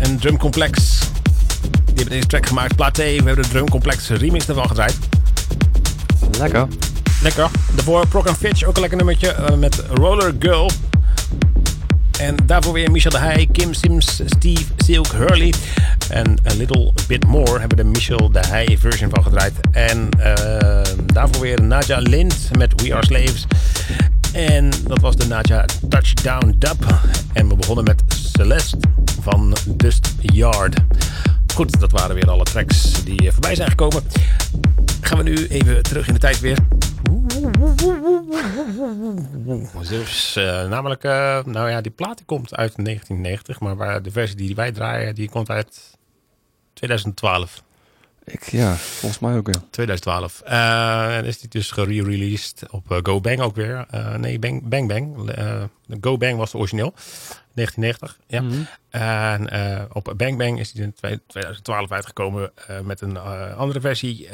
en Drum Complex. Die hebben deze track gemaakt. Plaat We hebben de Drum Complex remix ervan gedraaid. Lekker. Lekker. Daarvoor Proc Fitch, ook een lekker nummertje uh, met Roller Girl. En daarvoor weer Michel de Heij, Kim Sims, Steve, Silk, Hurley. En A Little Bit More hebben de Michel de Heij version van gedraaid. En uh, daarvoor weer Naja Lind met We Are Slaves. En dat was de Naja Touchdown Dub. En we begonnen met Celeste van Dust Yard. Goed, dat waren weer alle tracks die voorbij zijn gekomen. Gaan we nu even terug in de tijd weer. Dus uh, namelijk, uh, nou ja, die plaat komt uit 1990, maar waar de versie die wij draaien, die komt uit 2012. Ik, ja, volgens mij ook, ja. 2012. Uh, en is die dus gere-released op uh, Go Bang ook weer. Uh, nee, Bang Bang. Bang. Go Bang was de origineel. 1990, ja. Mm -hmm. En op Bang Bang is die in 2012 uitgekomen met een andere versie.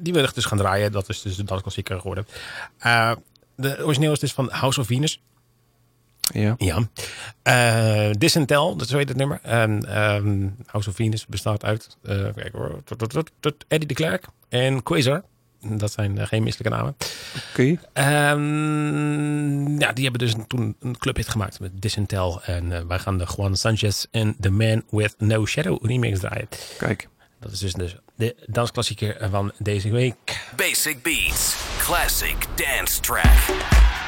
die wil ik dus gaan draaien. Dat is dus de klassieker geworden. de origineel is dus van House of Venus. Ja. ja. Uh, Disintel, dat is weet het nummer. En um, House of Venus bestaat uit uh, kijk hoor, Eddie de Klerk en Quasar. Dat zijn uh, geen misselijke namen. Oké. Okay. Um, ja, die hebben dus toen een clubhit gemaakt met Disintel. En wij gaan de Juan Sanchez en The Man With No Shadow remix draaien. Kijk. Dat is dus de, de dansklassieker van deze week. Basic Beats, classic dance track.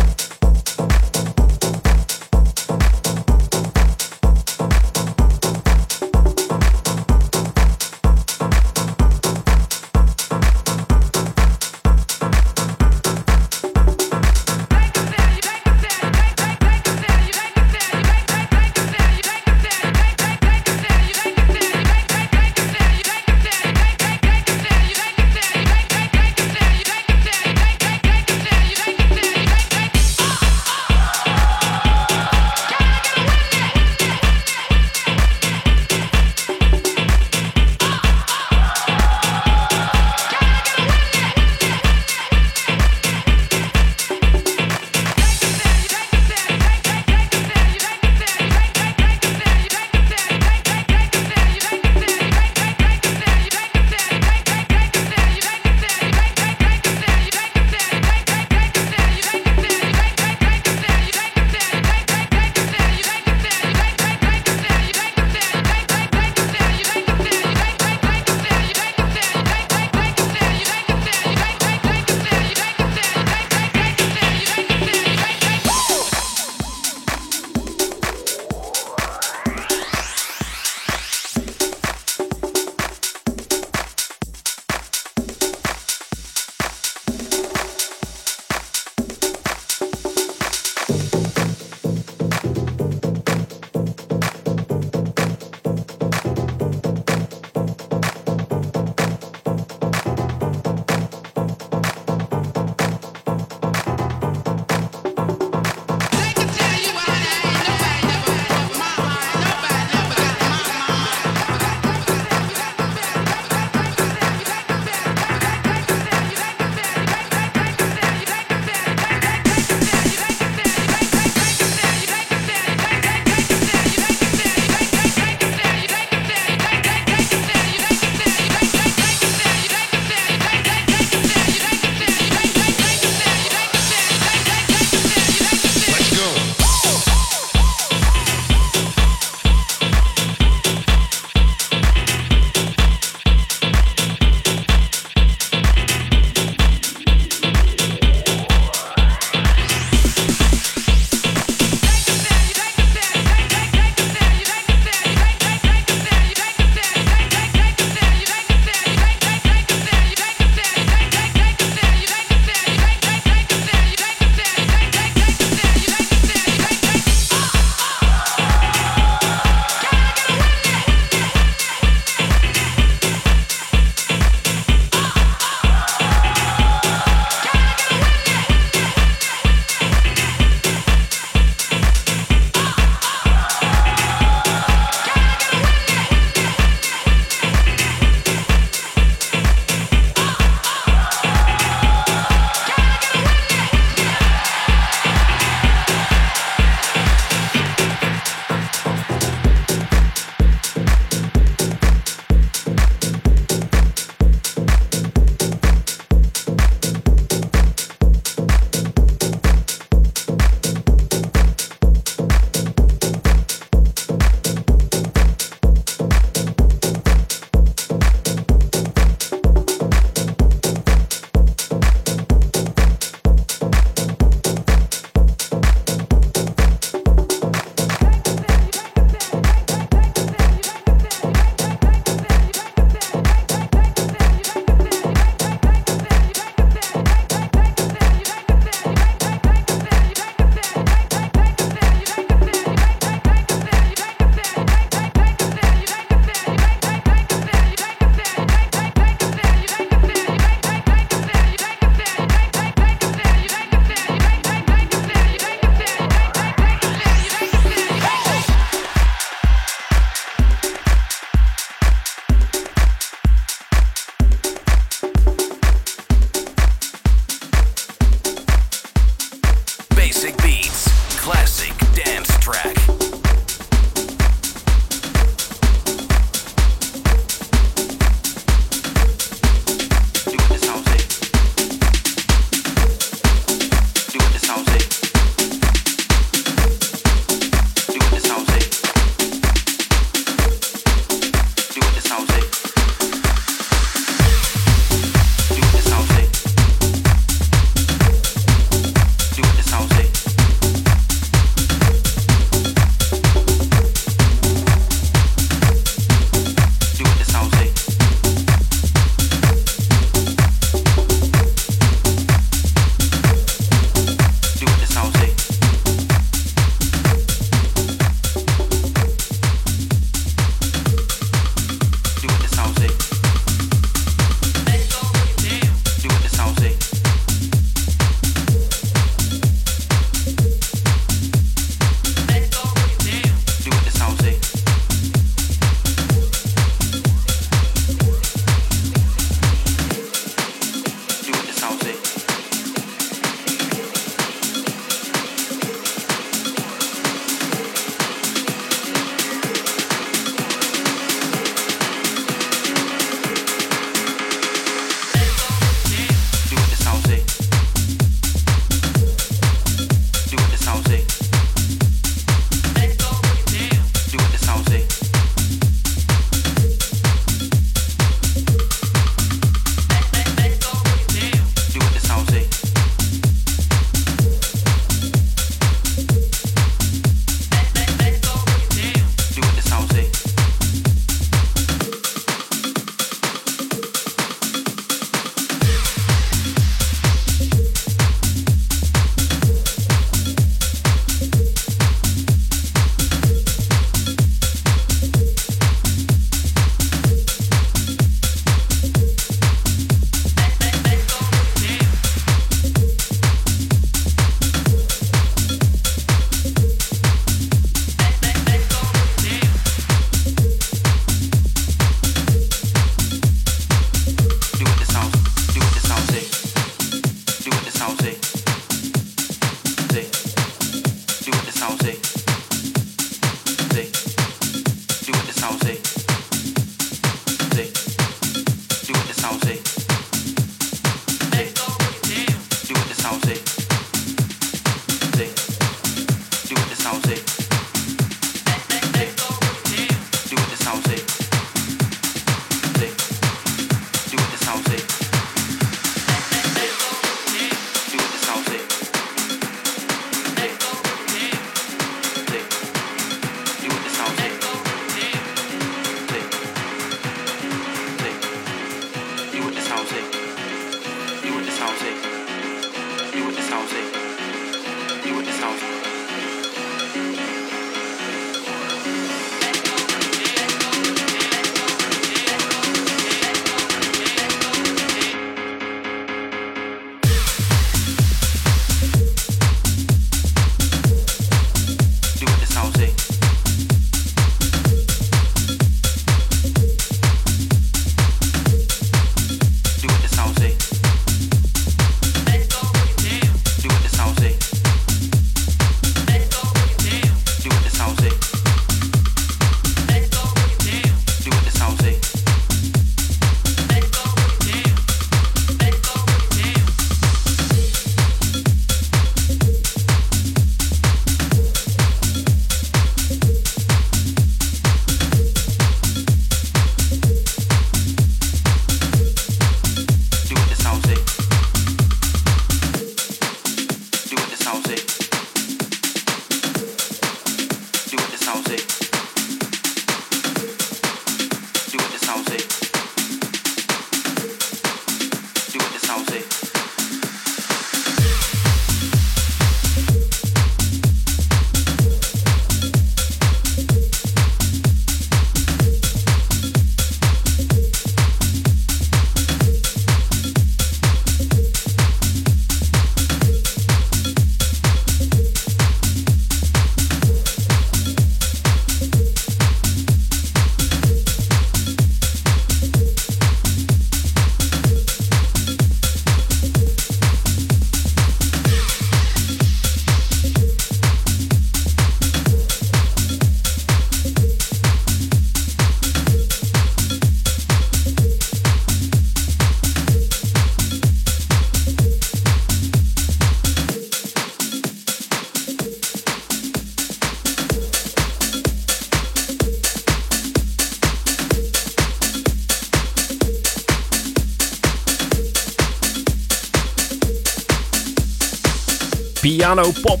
Piano Pop.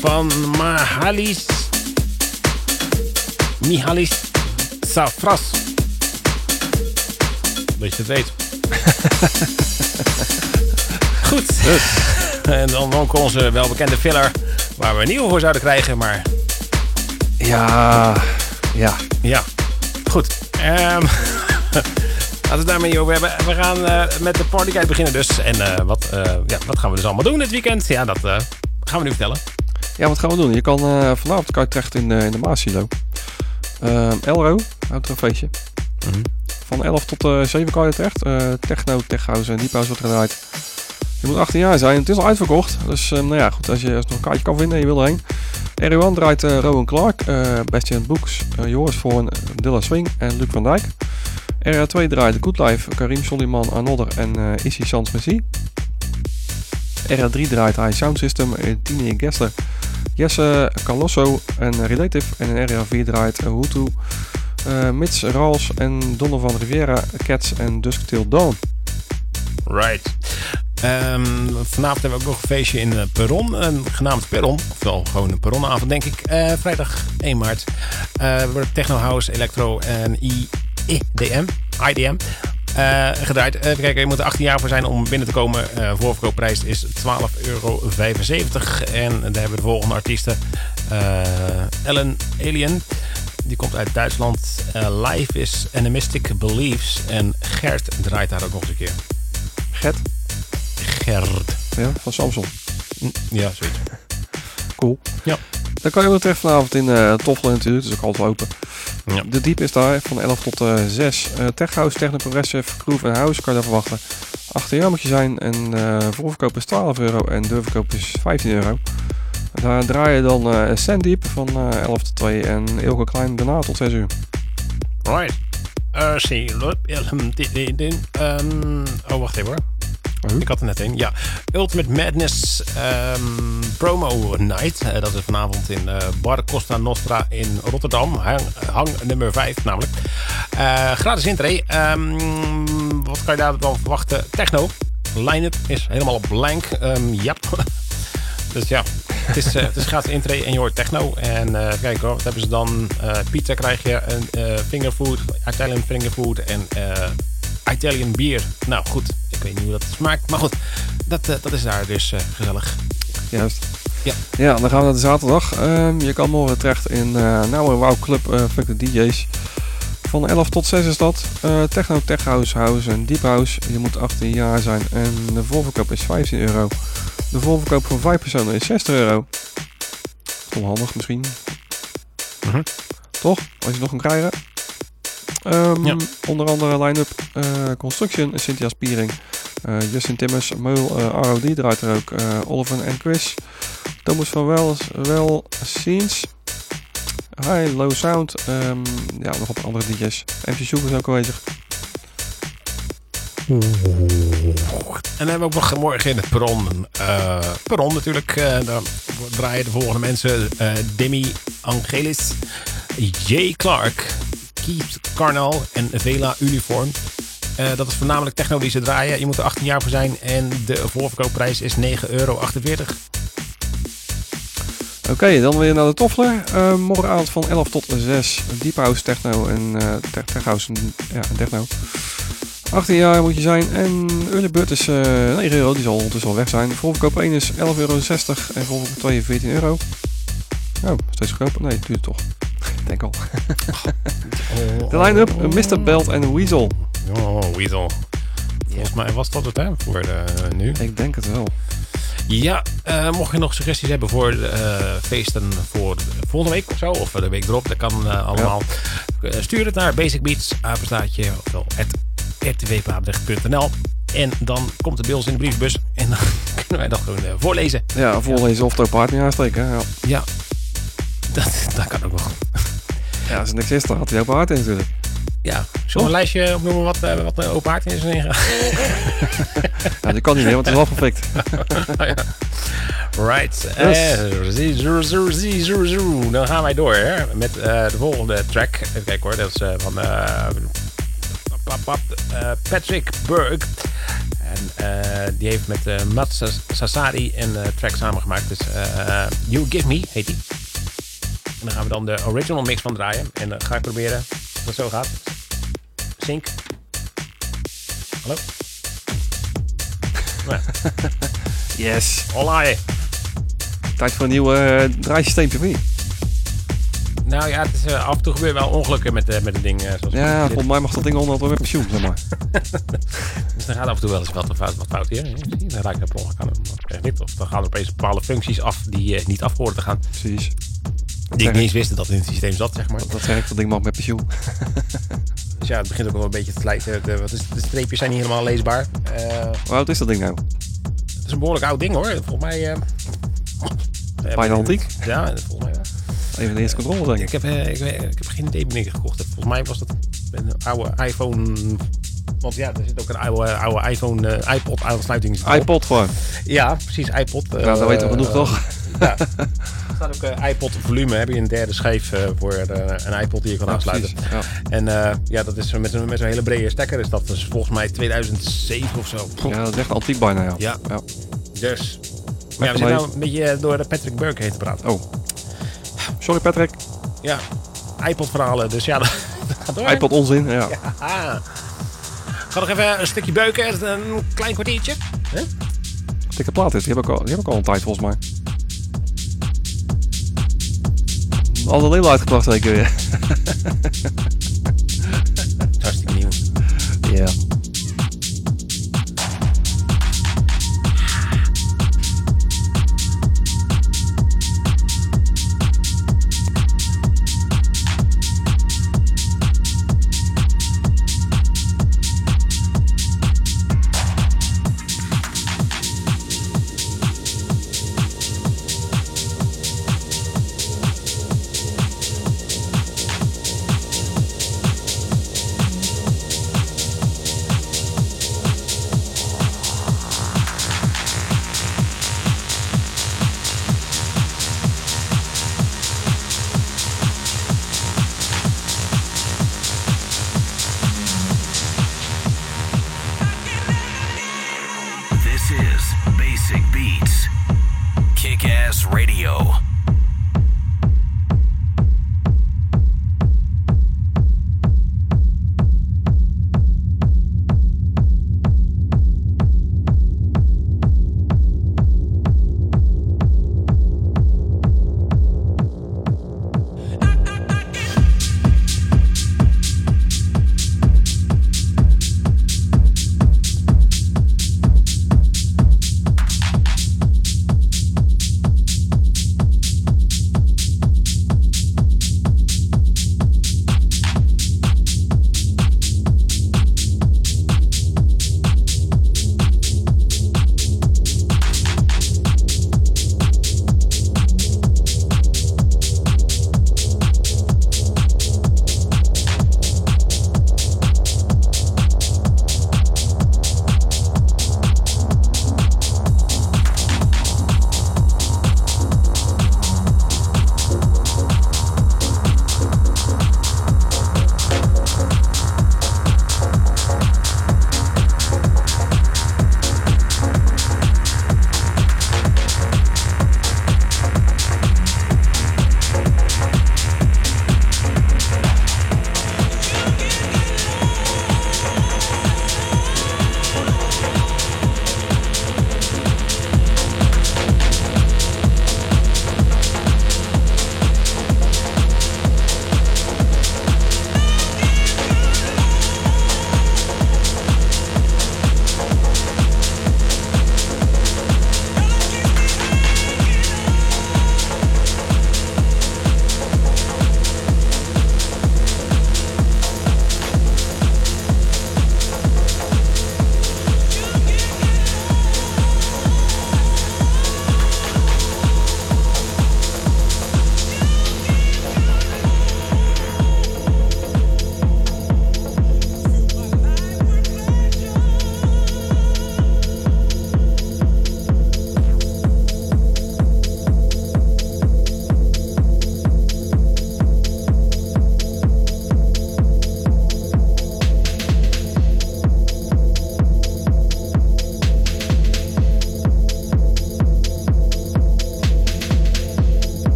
Van Mahalis. Mihalis Safras. Dat je het weet. Goed. En dan ook onze welbekende filler. Waar we een nieuwe voor zouden krijgen. Maar Ja, ja. ja, goed. Ehm laten we het daarmee over hebben. We gaan eh, met de partykite beginnen dus. En eh, wat, eh, ja, wat gaan we dus allemaal doen dit weekend? Ja, dat gaan we nu vertellen. Ja, wat gaan we doen? Je kan vanavond kan je terecht in, in de Maasilo. Elro, houdt er een feestje. Mhm. Van 11 tot eh 7 kan je terecht. Techno, tech house en deep house wordt gedraaid. Je moet 18 jaar zijn. Het is al uitverkocht. Dus nou ja, goed. Als je, als je nog een kaartje kan vinden en je wil erheen. R1 draait Rowan Clark, Bastian Boeks, Joris Voorn, Dilla Swing en Luc van Dijk. R2 draait Good Life, Karim Soliman, Anodder en eh Issy Sans Messi. R3 draait High Sound System, eh, Tine Gessler, Jesse Calosso en Relative. En in R4 draait Hutu, eh Mits Rals en Donovan Riviera, Cats en Dusktail Dawn. Right. Ehm, vanavond hebben we ook nog een feestje in eh, Perron, een genaamd Perron. Ofwel gewoon een Perronavond, denk ik. Vrijdag 1 maart. Eh wordt Techno House, Electro en IDM. IDM. eh, gedraaid. Even kijken, je moet er 18 jaar voor zijn om binnen te komen. Eh voorverkoopprijs is 12,75 euro. En daar hebben we de volgende artiesten. Eh, Ellen Alien. Die komt uit Duitsland. Life is Animistic Beliefs. En Gert draait daar ook nog eens een keer. Gert, Gerd. ja, van Samsung. Ja, zoiets. Cool. Ja. Dan kan je ook terecht vanavond in uh, Toffelen natuurlijk, dus ook altijd open. Ja. De diep is daar van 11 tot eh 6. Eh Tech House, Techno Progressive, Groove en House kan je daar verwachten. 18 jaar moet je zijn en eh voorverkoop is 12 euro en deurverkoop is 15 euro. Daar draai je dan eh Sandeep van eh 11 tot 2 en Ilke Klein daarna tot 6 uur. Right. Uh, zie. Um, oh, wacht even hoor. Huh? Ik had er net een. Ja. Ultimate Madness ehm, Promo Night. Eh, dat is vanavond in eh, Bar Costa Nostra in Rotterdam. Hang, nummer 5 namelijk. Eh, gratis intree. Ehm, wat kan je daar dan verwachten? Techno. Line-up is helemaal blank. Ehm ja. Dus ja, het is, het is gratis intree en je hoort techno. En kijk hoor, wat hebben ze dan? Eh, pizza krijg je, een fingerfood, Italian fingerfood en Italian bier. Nou goed, ik weet niet hoe dat smaakt. Maar goed, dat, eh, dat is daar dus eh, gezellig. Juist. Ja. Ja, dan gaan we naar de zaterdag. Ehm, je kan morgen terecht in uh, Nouwe Wow Club uh, Fuck the DJ's. Van 11 tot 6 is dat. Uh, techno, tech house, house en deep house. Je moet 18 jaar zijn en de voorverkoop is 15 euro. De voorverkoop voor 5 personen is 60 euro. Onhandig misschien. Mhm. Toch? Als je nog kan krijgen. Um, Ja. Onder andere line-up uh, Construction, Cynthia Spiering, uh, Justin Timmers, Meul, uh, ROD draait er ook, uh, Oliver en Chris, Thomas van Wel, Wel Scenes, High Low Sound, um, ja, nog op andere DJ's. MC Soep is ook aanwezig. En dan hebben we ook nog morgen in het perron. eh perron natuurlijk. eh daar draaien de volgende mensen. eh Demi Angelis, Jay Clark, Keith Carnal en Vela Uniform. Eh, dat is voornamelijk techno die ze draaien. Je moet er 18 jaar voor zijn. En de voorverkoopprijs is 9,48 euro. Oké, dan weer naar de Toffler. Uh, morgenavond van 11 tot 6. Deep House, Techno en uh, House ja, Techno. 18 jaar moet je zijn. En early bird is eh 9 euro. Die zal ondertussen al weg zijn. Voorverkoop 1 is 11,60 euro. En voorverkoop 2 is 14 euro. Oh, steeds goedkoper. Nee, duurt toch. Denk al. De line-up. Mr. Belt en Weasel. Oh, Weasel. Volgens mij was dat het hè, voor eh, nu. Ik denk het wel. Ja, eh, mocht je nog suggesties hebben voor de, eh, feesten voor de volgende week of zo, of de week erop, dat kan allemaal. Stuur het naar Basic Beats, apenstaatje, ofwel rtwpaapdrecht.nl. En dan komt het bij ons in de brievenbus en dan kunnen wij dat gewoon voorlezen. Ja, voorlezen of het op hard niet aansteken. Ja. Ja, dat, dat kan ook wel. Ja, als er niks is, dan gaat hij open hard in natuurlijk. Ja, zullen we een lijstje opnoemen wat, eh, wat een open haard is? Ja, dat kan niet meer, want het is afgefikt. Right. Eh, zie, zoe, zoe, zie, zoe, zoe. Dan gaan wij door hè, met eh, de volgende track. Even kijken hoor, dat is eh, van eh, eh, Patrick Berg. En eh, die heeft met eh Mats Sas- Sassari een eh, track samengemaakt. Dus eh, You Give Me heet die. En dan gaan we dan de original mix van draaien. En dan ga ik proberen of het zo gaat. Sync. Hallo? Yes. hola. hè. Tijd voor een nieuw uh, draaisysteem voor wie? Nou ja, het is, eh, af en toe gebeuren wel ongelukken met, eh, met een ding. eh, zoals Ja, volgens mij mag dat ding onder met pensioen, zeg maar. Dus dan gaat af en toe wel eens wat fout, wat fout hier. Je, Dan raak ik per ongeluk aan. Dan krijg ik dit. Of dan gaan er opeens bepaalde functies af die eh, niet af horen te gaan. Precies. Die ik niet eens wist dat in het systeem zat, zeg maar. Dat zeg ik, dat ding mag met pensioen. Dus ja, het begint ook wel een beetje te slijten. De, wat is, de streepjes zijn niet helemaal leesbaar. Eh, Hoe oud is dat ding nou? het is een behoorlijk oud ding hoor. Volgens mij... eh, Bijna antiek? Ja, volgens mij wel. Even de eerste controle, denk ik. Ik heb, eh, ik, heb geen idee wanneer ik gekocht heb. Volgens mij was dat een oude iPhone... Want ja, er zit ook een oude, oude iPhone, iPod aansluiting. iPod gewoon. Ja, precies, iPod. Ja, dat weten we genoeg, toch? Ja. Staat ook eh, iPod volume. Heb je een derde schijf eh, voor eh, een iPod die je kan Ja, aansluiten. Ja. En ja, dat is met, met zo'n hele brede stekker. Is dat dus volgens mij 2007 of zo. ja, dat is echt antiek bijna, ja. Ja. ja. Dus. Maar ja, we zitten nou een beetje door Patrick Burke heen te praten. Oh. Sorry Patrick. Ja, iPod verhalen. Dus ja, dat gaat door. iPod onzin, ja. Ga nog even een stukje beuken. Een klein kwartiertje. Huh? Dikke plaat is. Die heb ik al, die heb ik al een tijd volgens mij. Al de leeuw uitgebracht zeker weer. Hartstikke nieuw. Ja.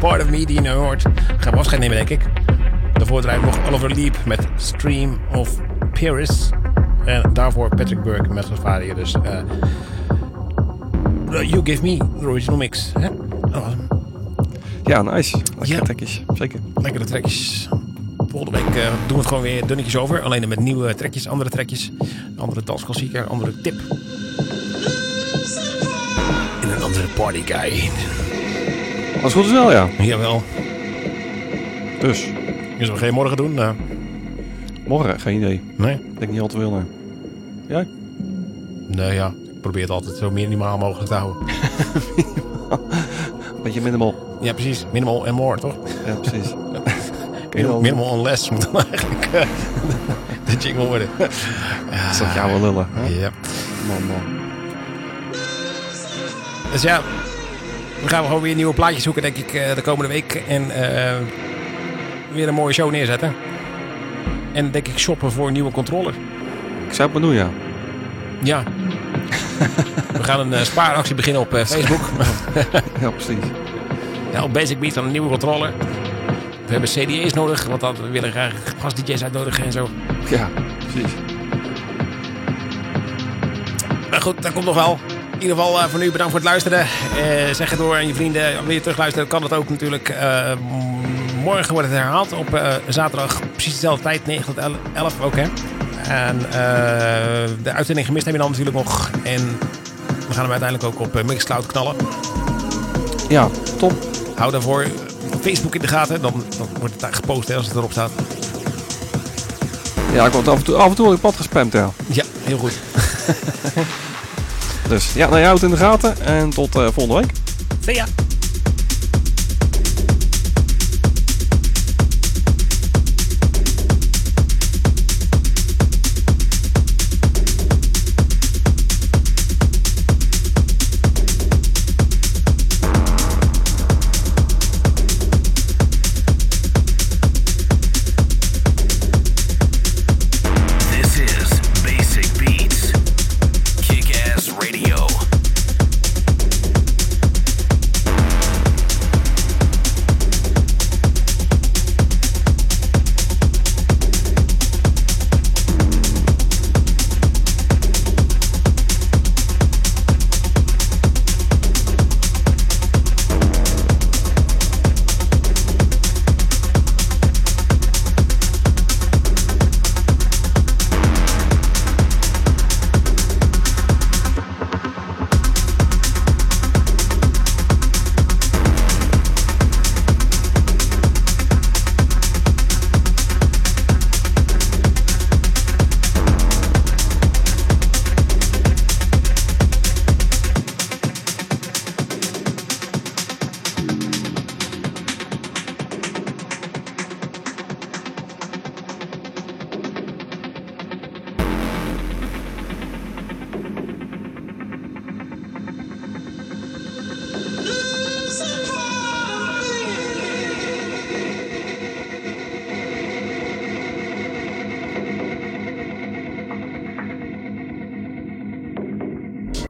Part of Me, die je nu hoort. Gaan we afscheid nemen, denk ik. Daarvoor draait nog Oliver Leap met Stream of Paris. En daarvoor Patrick Burke met Safari. Dus uh, You Give Me, de original mix. Hè? Oh, Ja, nice. Lekkere Ja. trekjes. Zeker. lekkere trekjes. Volgende week eh, doen we het gewoon weer dunnetjes over. Alleen met nieuwe trekjes, andere trekjes. Andere dansklassieker, andere tip. En een andere party guy. Als goed is wel, ja. Jawel. Dus, Dus we gaan morgen doen? Nou, morgen, geen idee. nee. Ik denk niet al te veel, nee. Jij? Nee, ja. Ik probeer het altijd zo minimaal mogelijk te houden. Beetje minimal. Ja, precies. Minimal en more, toch? Ja, precies. Minimal, minimal less moet dan eigenlijk eh, de jingle worden. Dat is toch jou wel lullen. hè? Ja. Man, man. Dus ja, we gaan gewoon weer nieuwe plaatjes zoeken, denk ik, eh, de komende week. En eh, weer een mooie show neerzetten. En denk ik shoppen voor een nieuwe controller. Ik zou het maar doen, ja. Ja. we gaan een eh, spaaractie beginnen op Facebook. Ja, precies. ja, op Basic Beat dan een nieuwe controller. We hebben CD's nodig, want dat, we willen graag gast-DJ's uitnodigen en zo. Ja, precies. Maar goed, dat komt nog wel. In ieder geval eh, voor nu bedankt voor het luisteren. Eh, zeg het door aan je vrienden. Wil je terugluisteren, kan dat ook natuurlijk. Eh, morgen wordt het herhaald op zaterdag. Precies dezelfde tijd, 9 tot 11 ook hè. En de uitzending gemist heb je dan natuurlijk nog. En we gaan hem uiteindelijk ook op Mixcloud knallen. Ja, top. Hou daarvoor Facebook in de gaten. Dan, dan wordt het daar gepost hè, als het erop staat. Ja, ik word af en toe, af en toe op pad gespamd, ja. Ja, heel goed. Dus ja, nou, je houdt in de gaten. En tot eh, volgende week. See ya.